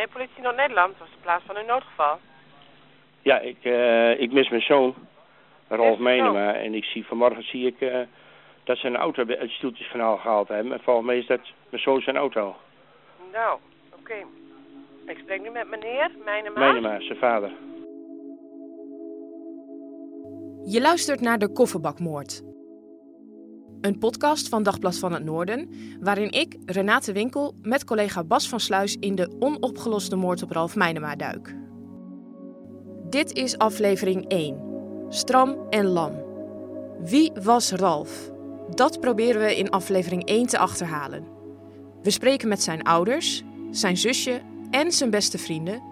112 Politie Noord-Nederland was de plaats van uw noodgeval. Ja, ik, eh, ik mis mijn zoon, Rolf Menema. En ik zie vanmorgen zie ik eh, dat ze een auto uit het Stieltjeskanaal gehaald hebben. En volgens mij is dat mijn zoon zijn auto. Nou, oké. Ik spreek nu met meneer Mijnema. Menema, zijn vader. Je luistert naar de Kofferbakmoord. Een podcast van Dagblad van het Noorden, waarin ik, Renate Winkel, met collega Bas van Sluis in de onopgeloste moord op Ralf Meinema duik. Dit is aflevering 1. Stram en lam. Wie was Ralf? Dat proberen we in aflevering 1 te achterhalen. We spreken met zijn ouders, zijn zusje en zijn beste vrienden.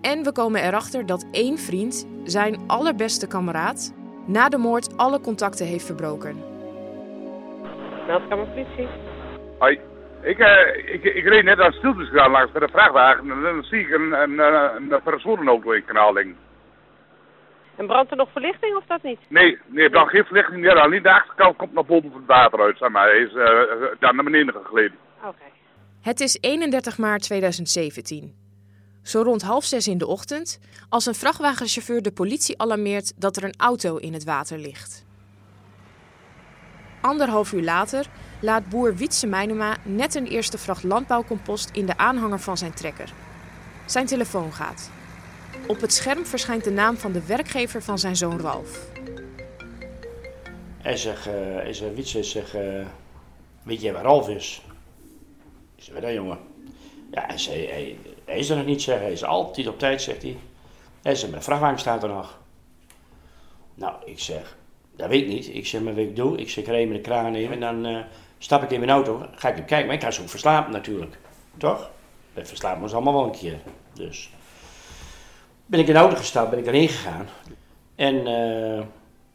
En we komen erachter dat één vriend, zijn allerbeste kameraad, na de moord alle contacten heeft verbroken. Meldkamer politie. Hoi. Ik, eh, ik, ik reed net aan stiltes gegaan langs bij de vrachtwagen en dan zie ik een, een, een, een verzonnen auto in liggen. En brandt er nog verlichting of dat niet? Nee, nee, er brandt geen verlichting aan. Niet de achterkant komt naar boven van het water uit, zeg maar. Hij is eh, daar naar beneden gegleden. Oké. Het is 31 maart 2017. Zo rond half zes in de ochtend, als een vrachtwagenchauffeur de politie alarmeert dat er een auto in het water ligt. Anderhalf uur later laat boer Wietse Meinema net een eerste vracht landbouwcompost in de aanhanger van zijn trekker. Zijn telefoon gaat. Op het scherm verschijnt de naam van de werkgever van zijn zoon Ralf. Hij zegt, eh hij zegt, Wietse zegt, eh, weet jij waar Ralf is? Ik zeg, dan jongen? Ja, hij zei, hij, hij is er nog niet, zeg. Hij is altijd op tijd, zegt hij. Hij zegt, mijn vrachtwagen staat er nog. Nou, ik zeg, dat weet ik niet. Ik zeg, maar wat ik doe, ik zeg, ik rijd met de kraan in en dan eh, stap ik in mijn auto. Ga ik even kijken, maar ik ga zo verslapen natuurlijk. Toch? Dat verslapen ons allemaal wel een keer. Dus ben ik in de auto gestapt, ben ik erheen gegaan. En eh,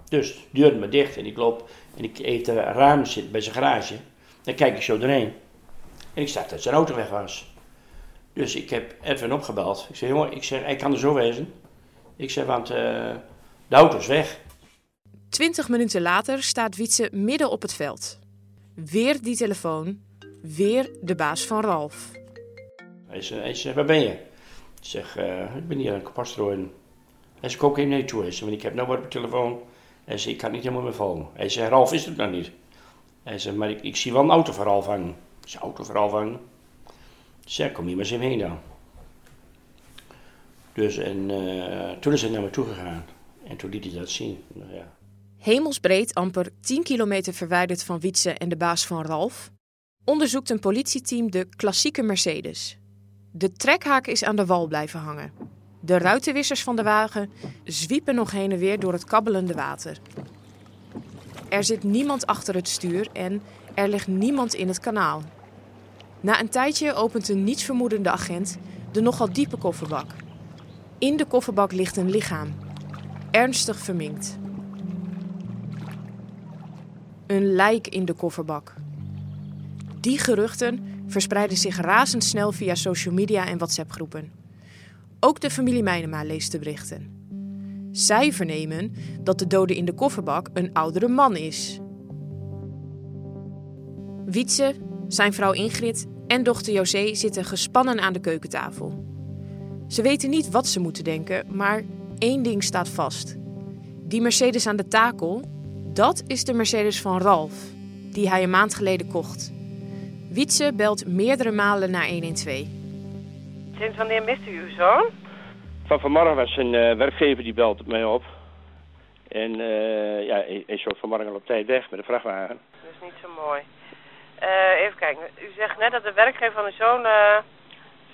dus de me dicht en ik loop en ik even een raam zit bij zijn garage. Dan kijk ik zo doorheen. En ik zag dat zijn auto weg was. Dus ik heb even opgebeld. Ik zeg, jongen, ik zeg, hij kan er zo wezen. Ik zeg, want eh, de auto is weg. Twintig minuten later staat Wietse midden op het veld. Weer die telefoon, weer de baas van Ralf. Hij zegt, hij waar ben je? Ik zeg, eh, ik ben hier aan het. Hij zegt, ook even toe. Hij want ik heb nou wat op de telefoon. Hij zegt, ik kan niet helemaal meer volgen. Hij zegt, Ralf is het nog niet. Hij zegt, maar ik, zie wel een auto voor Ralf hangen. Ik auto voor Ralf hangen? Ik zeg, kom hier maar eens heen dan. Dus en eh, toen is hij naar me toe gegaan. En toen liet hij dat zien. Nou, ja. Hemelsbreed, amper 10 kilometer verwijderd van Wietse en de baas van Ralf, onderzoekt een politieteam de klassieke Mercedes. De trekhaak is aan de wal blijven hangen. De ruitenwissers van de wagen zwiepen nog heen en weer door het kabbelende water. Er zit niemand achter het stuur en er ligt niemand in het kanaal. Na een tijdje opent een nietsvermoedende agent de nogal diepe kofferbak. In de kofferbak ligt een lichaam, ernstig verminkt. Een lijk in de kofferbak. Die geruchten verspreiden zich razendsnel via social media en WhatsApp-groepen. Ook de familie Meinema leest de berichten. Zij vernemen dat de dode in de kofferbak een oudere man is. Wietse, zijn vrouw Ingrid en dochter José zitten gespannen aan de keukentafel. Ze weten niet wat ze moeten denken, maar één ding staat vast. Die Mercedes aan de takel, dat is de Mercedes van Ralf, die hij een maand geleden kocht. Wietse belt meerdere malen naar 112. Sinds wanneer mist u uw zoon? Van vanmorgen was een eh, werkgever die belt mij op. En eh, ja, hij, is ook vanmorgen al op tijd weg met de vrachtwagen. Dat is niet zo mooi. Eh, even kijken. U zegt net dat de werkgever van uw zoon eh,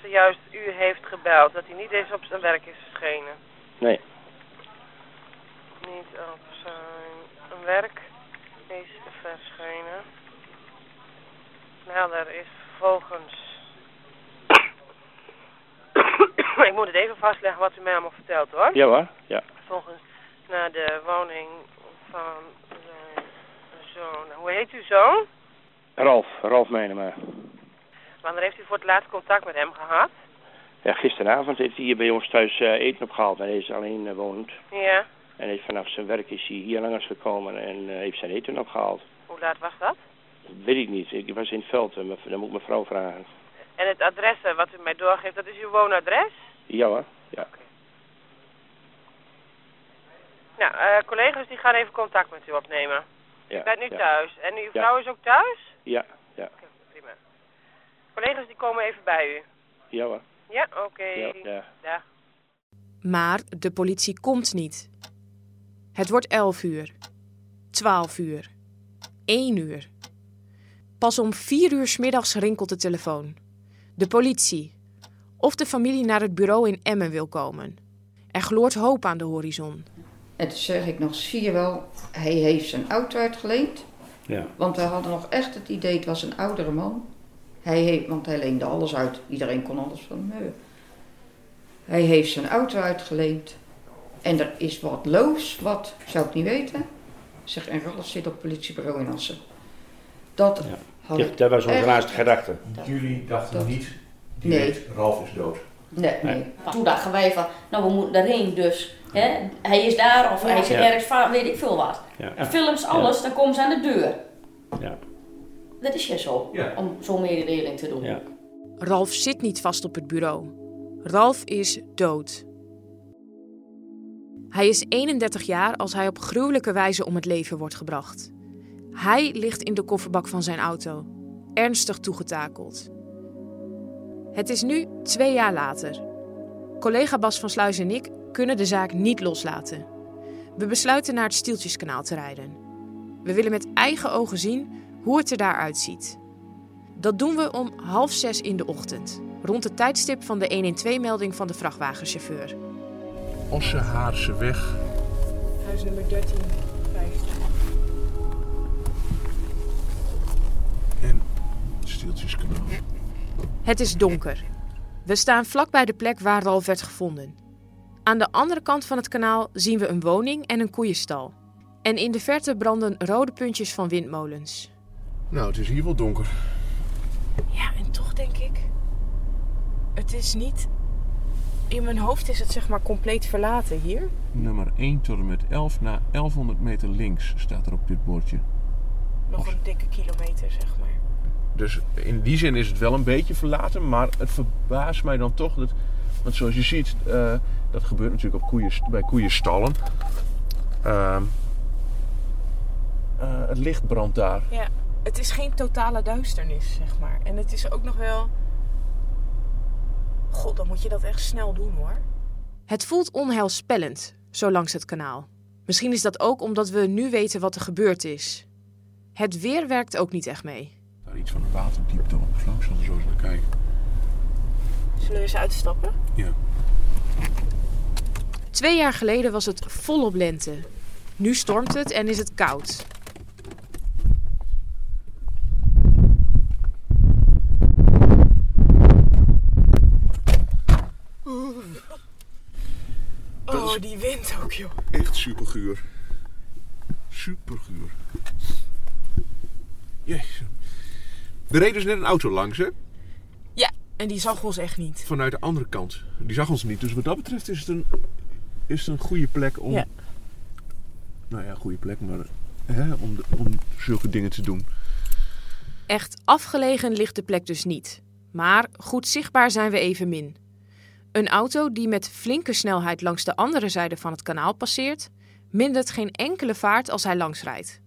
zojuist u heeft gebeld. Dat hij niet eens op zijn werk is verschenen. Nee. Niet op zijn werk is verschenen. Melder is volgens... ik moet het even vastleggen wat u mij allemaal vertelt hoor. Ja hoor, ja. Volgens naar de woning van zijn zoon. Hoe heet uw zoon? Ralf, Ralf Menema. Wanneer heeft u voor het laatst contact met hem gehad? Ja, gisteravond heeft hij hier bij ons thuis eh, eten opgehaald. Hij is alleen eh, woont. Ja. En heeft vanaf zijn werk is hij hier langs gekomen en eh, heeft zijn eten opgehaald. Hoe laat was dat? Dat weet ik niet. Ik was in het veld. en Dan moet ik mijn vrouw vragen. En het adres eh, wat u mij doorgeeft, dat is uw woonadres? Ja hoor, ja. Nou, eh, collega's die gaan even contact met u opnemen. ja U bent nu ja. thuis. En uw Ja. vrouw is ook thuis? Ja, ja. Oké, prima. Collega's die komen even bij u. Ja hoor. Ja, oké. Ja, ja. Maar de politie komt niet. Het wordt 11 uur, 12 uur, 1 uur. Pas om 4 uur 's middags rinkelt de telefoon. De politie. Of de familie naar het bureau in Emmen wil komen. Er gloort hoop aan de horizon. En toen zeg ik nog, zie je wel, hij heeft zijn auto uitgeleend. Ja. Want we hadden nog echt het idee, het was een oudere man. Hij heeft, want hij leende alles uit. Iedereen kon alles van hem hebben. Hij heeft zijn auto uitgeleend. En er is wat loos, wat, zou ik niet weten. Zeg, en Ralf zit op het politiebureau in Assen. Dat Ja. had Ja, ik dat was onze laatste gedachte. Jullie dachten Dat- niet Nee. direct, Ralf is dood. Nee, nee. Toen dachten wij van, nou we moeten daarheen dus. Hè? Hij is daar of hij zit Ja. ergens, weet ik veel wat. Ja. Films, alles, dan komen ze aan de deur. Ja. Dat is je zo, Ja. om zo'n mededeling te doen. Ja. Ralf zit niet vast op het bureau. Ralf is dood. Hij is 31 jaar als hij op gruwelijke wijze om het leven wordt gebracht. Hij ligt in de kofferbak van zijn auto, ernstig toegetakeld. Het is nu twee jaar later. Collega Bas van Sluis en ik kunnen de zaak niet loslaten. We besluiten naar het Stieltjeskanaal te rijden. We willen met eigen ogen zien hoe het er daar uitziet. Dat doen we om half zes in de ochtend, rond het tijdstip van de 112-melding van de vrachtwagenchauffeur. Ossehaarse weg. Huis nummer 13, 15. En Stieltjeskanaal. Het is donker. We staan vlak bij de plek waar Ralf werd gevonden. Aan de andere kant van het kanaal zien we een woning en een koeienstal. En in de verte branden rode puntjes van windmolens. Nou, het is hier wel donker. Ja, en toch denk ik, het is niet. In mijn hoofd is het zeg maar compleet verlaten hier. Nummer 1 tot en met 11 na 1100 meter links staat er op dit bordje. Nog een dikke kilometer, zeg maar. Dus in die zin is het wel een beetje verlaten, maar het verbaast mij dan toch. Dat, want zoals je ziet, eh, dat gebeurt natuurlijk op koeien, bij koeienstallen. Ehm eh, het licht brandt daar. Ja, het is geen totale duisternis, zeg maar. En het is ook nog wel. God, dan moet je dat echt snel doen hoor. Het voelt onheilspellend, zo langs het kanaal. Misschien is dat ook omdat we nu weten wat er gebeurd is. Het weer werkt ook niet echt mee. Daar iets van een waterdiepte op. Langs zullen we zo eens naar kijken. Zullen we eens uitstappen? Ja. Twee jaar geleden was het volop lente. Nu stormt het en is het koud. Ook, joh. Echt superguur. Superguur. Jezus. Er reed dus net een auto langs, hè? Ja, en die zag ons echt niet. Vanuit de andere kant. Die zag ons niet. Dus wat dat betreft is het een, is het een goede plek om... Ja. Nou ja, goede plek, maar hè, om, de- om zulke dingen te doen. Echt afgelegen ligt de plek dus niet. Maar goed zichtbaar zijn we evenmin. Een auto die met flinke snelheid langs de andere zijde van het kanaal passeert, mindert geen enkele vaart als hij langsrijdt.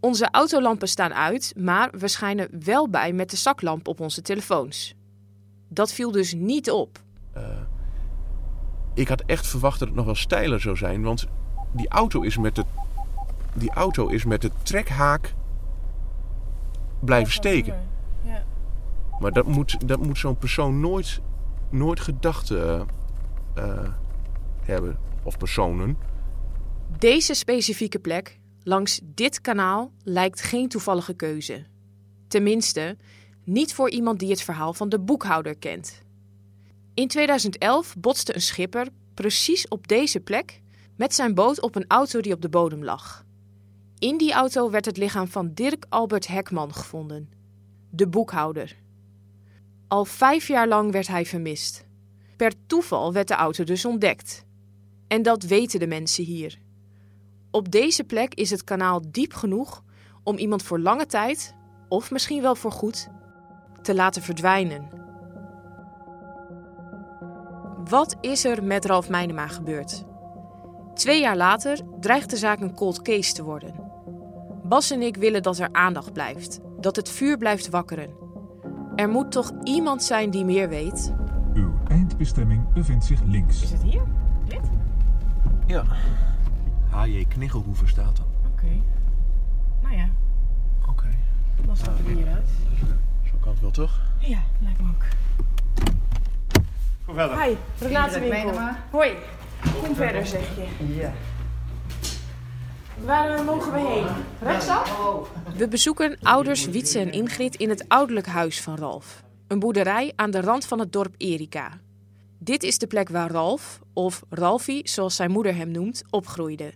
Onze autolampen staan uit, maar we schijnen wel bij met de zaklamp op onze telefoons. Dat viel dus niet op. Ik had echt verwacht dat het nog wel steiler zou zijn, want die auto is met de, die auto is met de trekhaak blijven steken. Ja. Maar dat moet, dat moet zo'n persoon nooit, nooit gedacht eh, eh, hebben. Of personen. Deze specifieke plek, langs dit kanaal, lijkt geen toevallige keuze. Tenminste, niet voor iemand die het verhaal van de boekhouder kent. In 2011 botste een schipper precies op deze plek met zijn boot op een auto die op de bodem lag. In die auto werd het lichaam van Dirk Albert Hekman gevonden, de boekhouder. Al vijf jaar lang werd hij vermist. Per toeval werd de auto dus ontdekt. En dat weten de mensen hier. Op deze plek is het kanaal diep genoeg om iemand voor lange tijd, of misschien wel voor goed, te laten verdwijnen. Wat is er met Ralf Meinema gebeurd? Twee jaar later dreigt de zaak een cold case te worden. Bas en ik willen dat er aandacht blijft, dat het vuur blijft wakkeren. Er moet toch iemand zijn die meer weet? Uw eindbestemming bevindt zich links. Is het hier? Dit? Ja. H.J. Kniggelhoeven staat er. Oké. Nou ja, Oké. dan stappen we hieruit. Zo kan het wel toch? Ja, lijkt me ook. Kom verder. Hi, Renate Indruk Winkel. Meenema. Hoi. Kom verder, zeg je. Ja. Waar eh, mogen we heen? Rechtsaf? We bezoeken ouders Wietse en Ingrid in het ouderlijk huis van Ralf. Een boerderij aan de rand van het dorp Erika. Dit is de plek waar Ralf, of Ralfie zoals zijn moeder hem noemt, opgroeide.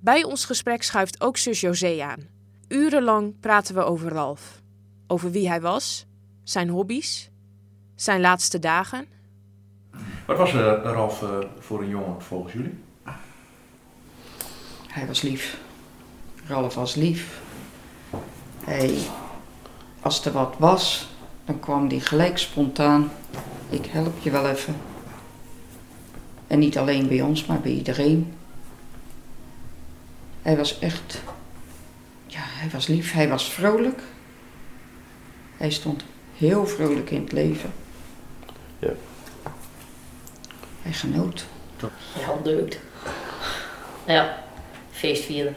Bij ons gesprek schuift ook zus José aan. Urenlang praten we over Ralf. Over wie hij was, zijn hobby's, zijn laatste dagen. Wat was uh, Ralf uh, voor een jongen volgens jullie? Hij was lief. Ralf was lief. Hij, als er wat was, dan kwam hij gelijk spontaan. Ik help je wel even. En niet alleen bij ons, maar bij iedereen. Hij was echt, ja, hij was lief. Hij was vrolijk. Hij stond heel vrolijk in het leven. Ja. Hij genoot. Ja, deugd. Ja, feestvieren.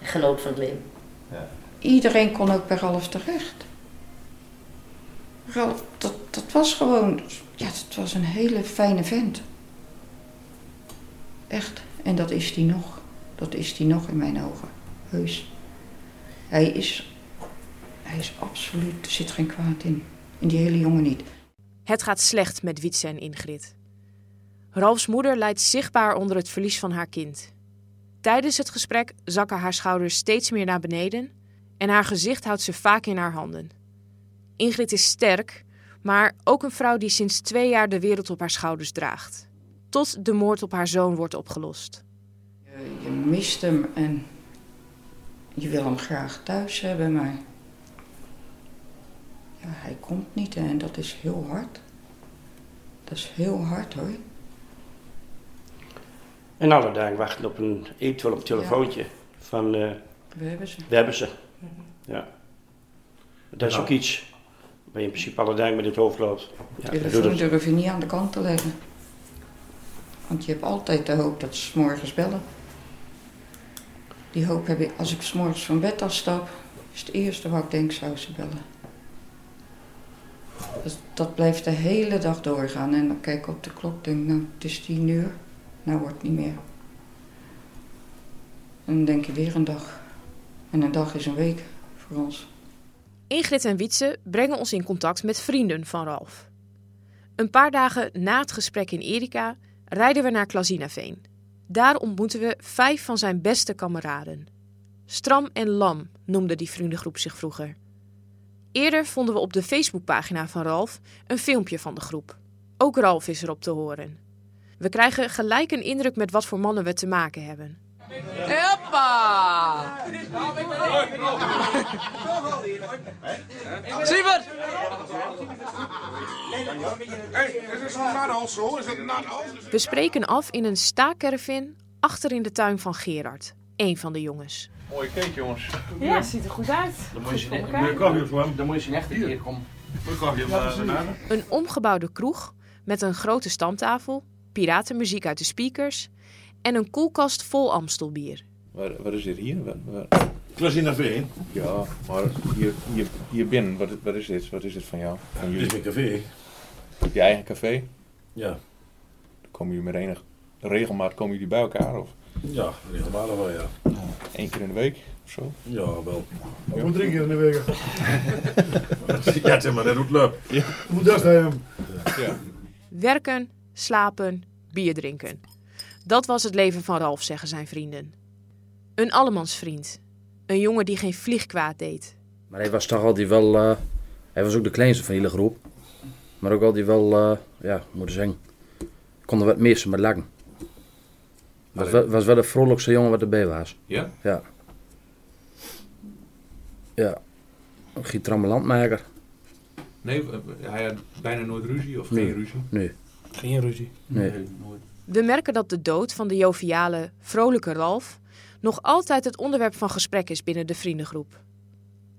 Genoot van het leven. Iedereen kon ook bij Ralf terecht. Ralf, dat, dat was gewoon, ja, dat was een hele fijne vent. Echt. En dat is hij nog. Dat is hij nog in mijn ogen. Heus. Hij is, hij is absoluut, er zit geen kwaad in. In die hele jongen niet. Het gaat slecht met Wietse en Ingrid. Ralfs moeder lijdt zichtbaar onder het verlies van haar kind. Tijdens het gesprek zakken haar schouders steeds meer naar beneden en haar gezicht houdt ze vaak in haar handen. Ingrid is sterk, maar ook een vrouw die sinds twee jaar de wereld op haar schouders draagt. Tot de moord op haar zoon wordt opgelost. Je, je mist hem en je wil hem graag thuis hebben, maar ja, hij komt niet en dat is heel hard. Dat is heel hard hoor. En alle dagen wachten op een, eventueel op een telefoontje van, eh, We hebben ze. we hebben ze. Ja. Dat is Nou. ook iets waar je in principe alle dagen met het hoofd loopt. Ja, Telefoon durf je niet aan de kant te leggen. Want je hebt altijd de hoop dat ze 's morgens bellen. Die hoop heb ik als ik 's morgens van bed afstap. Is het eerste wat ik denk, zou ze bellen. Dus dat blijft de hele dag doorgaan. En dan kijk ik op de klok denk nou, het is tien uur. Nou wordt niet meer. En dan denk je weer een dag. En een dag is een week voor ons. Ingrid en Wietse brengen ons in contact met vrienden van Ralf. Een paar dagen na het gesprek in Erika rijden we naar Klazinaveen. Daar ontmoeten we vijf van zijn beste kameraden. Stram en Lam noemde die vriendengroep zich vroeger. Eerder vonden we op de Facebookpagina van Ralf een filmpje van de groep. Ook Ralf is erop te horen. We krijgen gelijk een indruk met wat voor mannen we te maken hebben. Hoppa! Nathals? We spreken af in een staakcaravan achter in de tuin van Gerard, een van de jongens. Mooie cake, jongens. Ja, het ziet er goed uit. Dan moet je ze een keer komen. Ja, Een omgebouwde kroeg met een grote stamtafel, piratenmuziek uit de speakers en een koelkast vol Amstelbier. Waar, waar is dit hier? Waar, waar- Klazinaveen. Ja, maar hier, hier, hier binnen, wat, wat is dit? Wat is dit van jou? Van Dit jullie? is mijn café. Heb je eigen café? Ja. Dan komen jullie met enig regelmaat komen jullie bij elkaar? Of Ja, regelmatig wel, ja. één keer in de week of zo? Ja, wel. Ik moet drie keer in de week. ja, zeg maar, dat doet leuk. Ja. Hoe dat hem? Ja. Werken, slapen, bier drinken. Dat was het leven van Ralf, zeggen zijn vrienden. Een allemansvriend. Een jongen die geen vlieg kwaad deed. Maar hij was toch altijd wel... eh, hij was ook de kleinste van de hele groep. Maar ook altijd wel, eh, ja, moet ik zeggen... Kon er wat missen met lachen. Was wel, was wel de vrolijkste jongen wat erbij was. Ja? Ja. Ja. Geen trammelandmaker. Nee, hij had bijna nooit ruzie of Nee. geen ruzie? Nee. Geen ruzie. Nee. nooit. We merken dat de dood van de joviale, vrolijke Ralf nog altijd het onderwerp van gesprek is binnen de vriendengroep.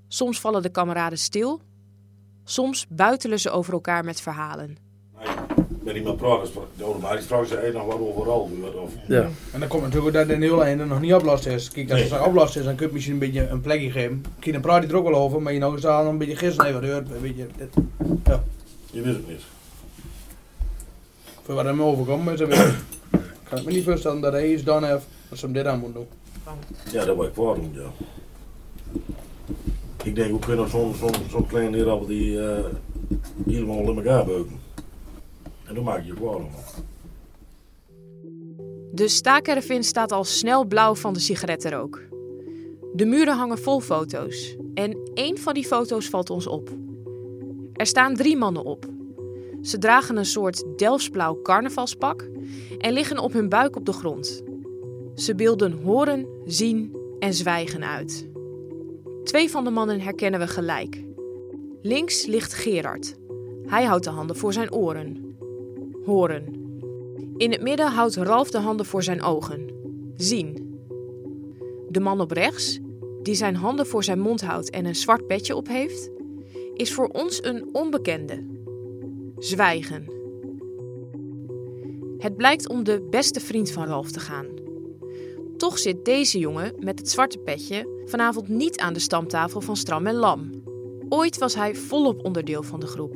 Soms vallen de kameraden stil, soms buitelen ze over elkaar met verhalen. met iemand praten. Dus de die vraagt ze nog wat overal. Of, Ja. En dan komt natuurlijk dat in heel einde nog niet oplost is. Kijk, als Nee. het oplost is, dan kun je misschien een beetje een plekje geven. Kijk, dan praat je er ook wel over, maar je eens aan een beetje gisteren even. Een beetje, dit. Ja. Je weet het niet. Voor wat hem overkomt is, weet ik. kan ik me niet voorstellen dat hij iets gedaan heeft dat ze hem dit aan moet doen. Ja, dat wil ik kwaad doen, ja. Ik denk, hoe kunnen zo'n zo'n zo'n klein leraar die eh helemaal in elkaar beuken. En dan maak je je kwaad om. De staakervin staat al snel blauw van de sigarettenrook. De muren hangen vol foto's en één van die foto's valt ons op. Er staan drie mannen op. Ze dragen een soort Delftsblauw carnavalspak en liggen op hun buik op de grond. Ze beelden horen, zien en zwijgen uit. Twee van de mannen herkennen we gelijk. Links ligt Gerard. Hij houdt de handen voor zijn oren. Horen. In het midden houdt Ralf de handen voor zijn ogen. Zien. De man op rechts, die zijn handen voor zijn mond houdt en een zwart petje op heeft, is voor ons een onbekende. Zwijgen. Het blijkt om de beste vriend van Ralf te gaan. Toch zit deze jongen met het zwarte petje vanavond niet aan de stamtafel van Stram en Lam. Ooit was hij volop onderdeel van de groep.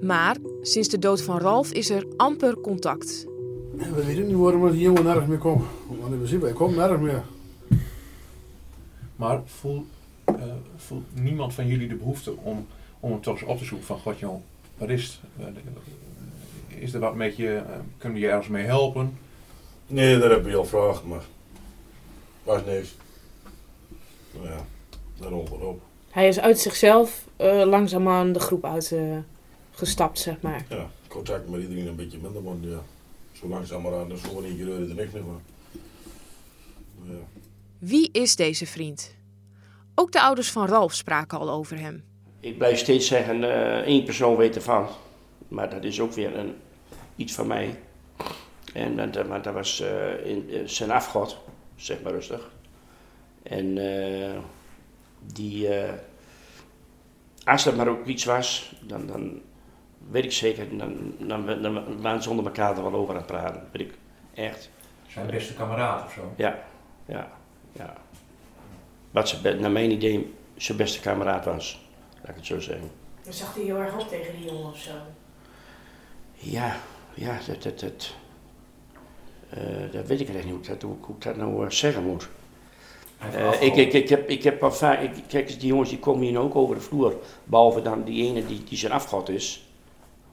Maar sinds de dood van Ralf is er amper contact. We weten niet waarom die jongen nergens meer komt. Want in principe, hij komt nergens meer. Maar voelt, eh, voelt niemand van jullie de behoefte om, om hem toch eens op te zoeken van, god joh, wat is het? Eh, Is er wat met je, eh, kunnen we je ergens mee helpen? Nee, dat heb je al gevraagd, maar was niks. Nou ja, daarom gewoon op. Hij is uit zichzelf eh, langzaamaan de groep uitgestapt, gestapt, zeg maar. Ja, contact met iedereen een beetje minder, want ja, zo langzamerhand en zo in één keer er niks meer van. Ja. Wie is deze vriend? Ook de ouders van Ralf spraken al over hem. Ik blijf steeds zeggen, eh, één persoon weet ervan. Maar dat is ook weer een, iets van mij. En dat, dat- maar dat was eh, in, eh, zijn afgod, zeg maar rustig. En die, als er maar ook iets was, dan, dan weet ik zeker, dan, dan, dan, dan waren ze onder elkaar er wel over aan het praten. Weet ik echt. Zijn beste kameraad of zo? Ja, ja, ja. Wat ze, naar mijn idee zijn beste kameraad was, laat ik het zo zeggen. Dan zag hij heel erg op tegen die jongen of zo. Ja, ja, dat, dat, dat, eh, dat weet ik echt niet hoe ik dat, hoe, hoe ik dat nou eh, zeggen moet. Eh, ik, ik, ik, heb, ik heb al vaak, ik, kijk, die jongens die komen hier ook over de vloer, behalve dan die ene die, die zijn afgod is,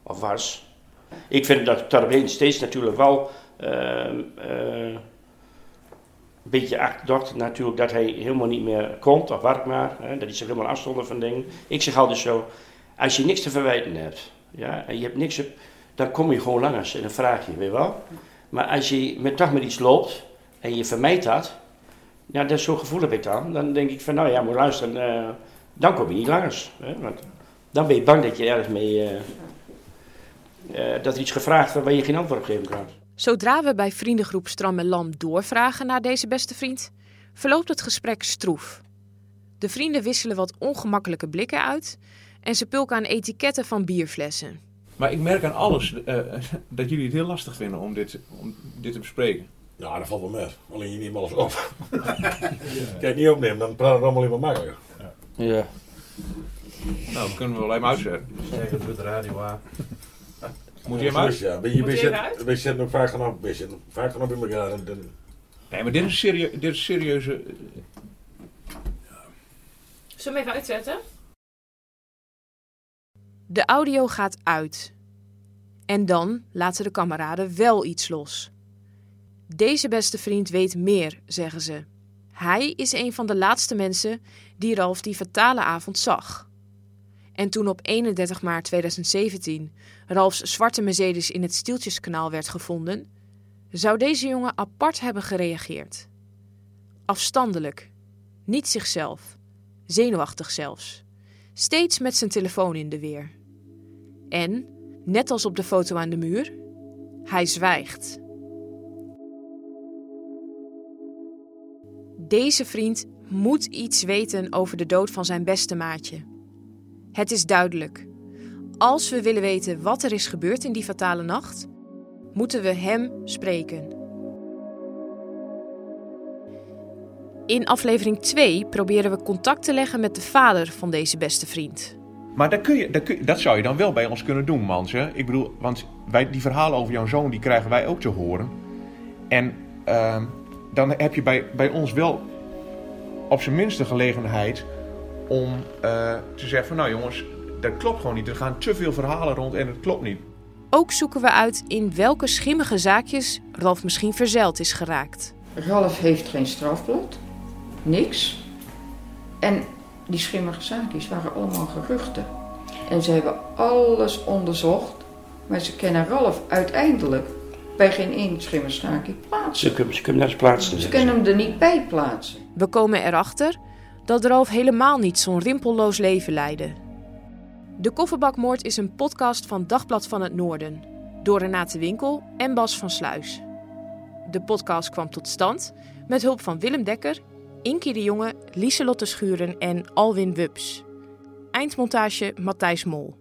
of was. Ik vind dat daaromheen steeds natuurlijk wel ehm, eh, een beetje achterdocht natuurlijk dat hij helemaal niet meer komt, of wat maar, hè, dat hij zich helemaal afstond van dingen. Ik zeg altijd zo, als je niks te verwijten hebt, ja, en je hebt niks, dan kom je gewoon langs en dan vraag je, weet je wel. Maar als je met, toch met iets loopt en je vermijdt dat, ja, dat zo'n gevoel heb ik dan. Dan denk ik van, nou ja, moet luisteren, eh, dan kom je niet langs. Hè? Want dan ben je bang dat je ergens mee, eh, eh, dat er iets gevraagd wordt waar je geen antwoord op geven kan. Zodra we bij vriendengroep Stram en Lam doorvragen naar deze beste vriend, verloopt het gesprek stroef. De vrienden wisselen wat ongemakkelijke blikken uit en ze pulken aan etiketten van bierflessen. Maar ik merk aan alles eh, dat jullie het heel lastig vinden om dit, om dit te bespreken. Ja, dat valt wel mee. Alleen je neemt alles op. Kijk, niet opnemen, dan praat het allemaal even makkelijker. Ja. Nou, dat kunnen we wel even uitzetten. Zeg het met de radio aan. Moet je hem uit? Ja, weet je, zitten, eruit? we zitten ook vaak genoeg, we zitten vaak genoeg in elkaar. En, en, Nee, maar dit is, serie, dit is serieuze... Zullen we hem even uitzetten? De audio gaat uit. En dan laten de kameraden wel iets los. Deze beste vriend weet meer, zeggen ze. Hij is een van de laatste mensen die Ralf die fatale avond zag. En toen op 31 maart 2017 Ralfs zwarte Mercedes in het Stieltjeskanaal werd gevonden, zou deze jongen apart hebben gereageerd. Afstandelijk, niet zichzelf, zenuwachtig zelfs, steeds met zijn telefoon in de weer. En, net als op de foto aan de muur, hij zwijgt. Deze vriend moet iets weten over de dood van zijn beste maatje. Het is duidelijk. Als we willen weten wat er is gebeurd in die fatale nacht, moeten we hem spreken. In aflevering 2 proberen we contact te leggen met de vader van deze beste vriend. Maar dat, kun je, dat, zou je dan wel bij ons kunnen doen, Manse. Ik bedoel, want wij, die verhalen over jouw zoon, die krijgen wij ook te horen. En ehm, dan heb je bij, bij ons wel op zijn minste gelegenheid om eh, te zeggen van... Nou jongens, dat klopt gewoon niet. Er gaan te veel verhalen rond en het klopt niet. Ook zoeken we uit in welke schimmige zaakjes Ralf misschien verzeild is geraakt. Ralf heeft geen strafblad. Niks. En die schimmige zaakjes waren allemaal geruchten. En ze hebben alles onderzocht. Maar ze kennen Ralf uiteindelijk bij geen één schimmige zaakje plaatsen. Ze kunnen, ze kunnen nergens plaatsen. Ze kunnen hem er niet bij plaatsen. We komen erachter dat Ralf helemaal niet zo'n rimpelloos leven leidde. De Kofferbakmoord is een podcast van Dagblad van het Noorden. Door Renate Winkel en Bas van Sluis. De podcast kwam tot stand met hulp van Willem Dekker, Inkie de Jonge, Lieselotte Schuren en Alwin Wubs. Eindmontage Matthijs Mol.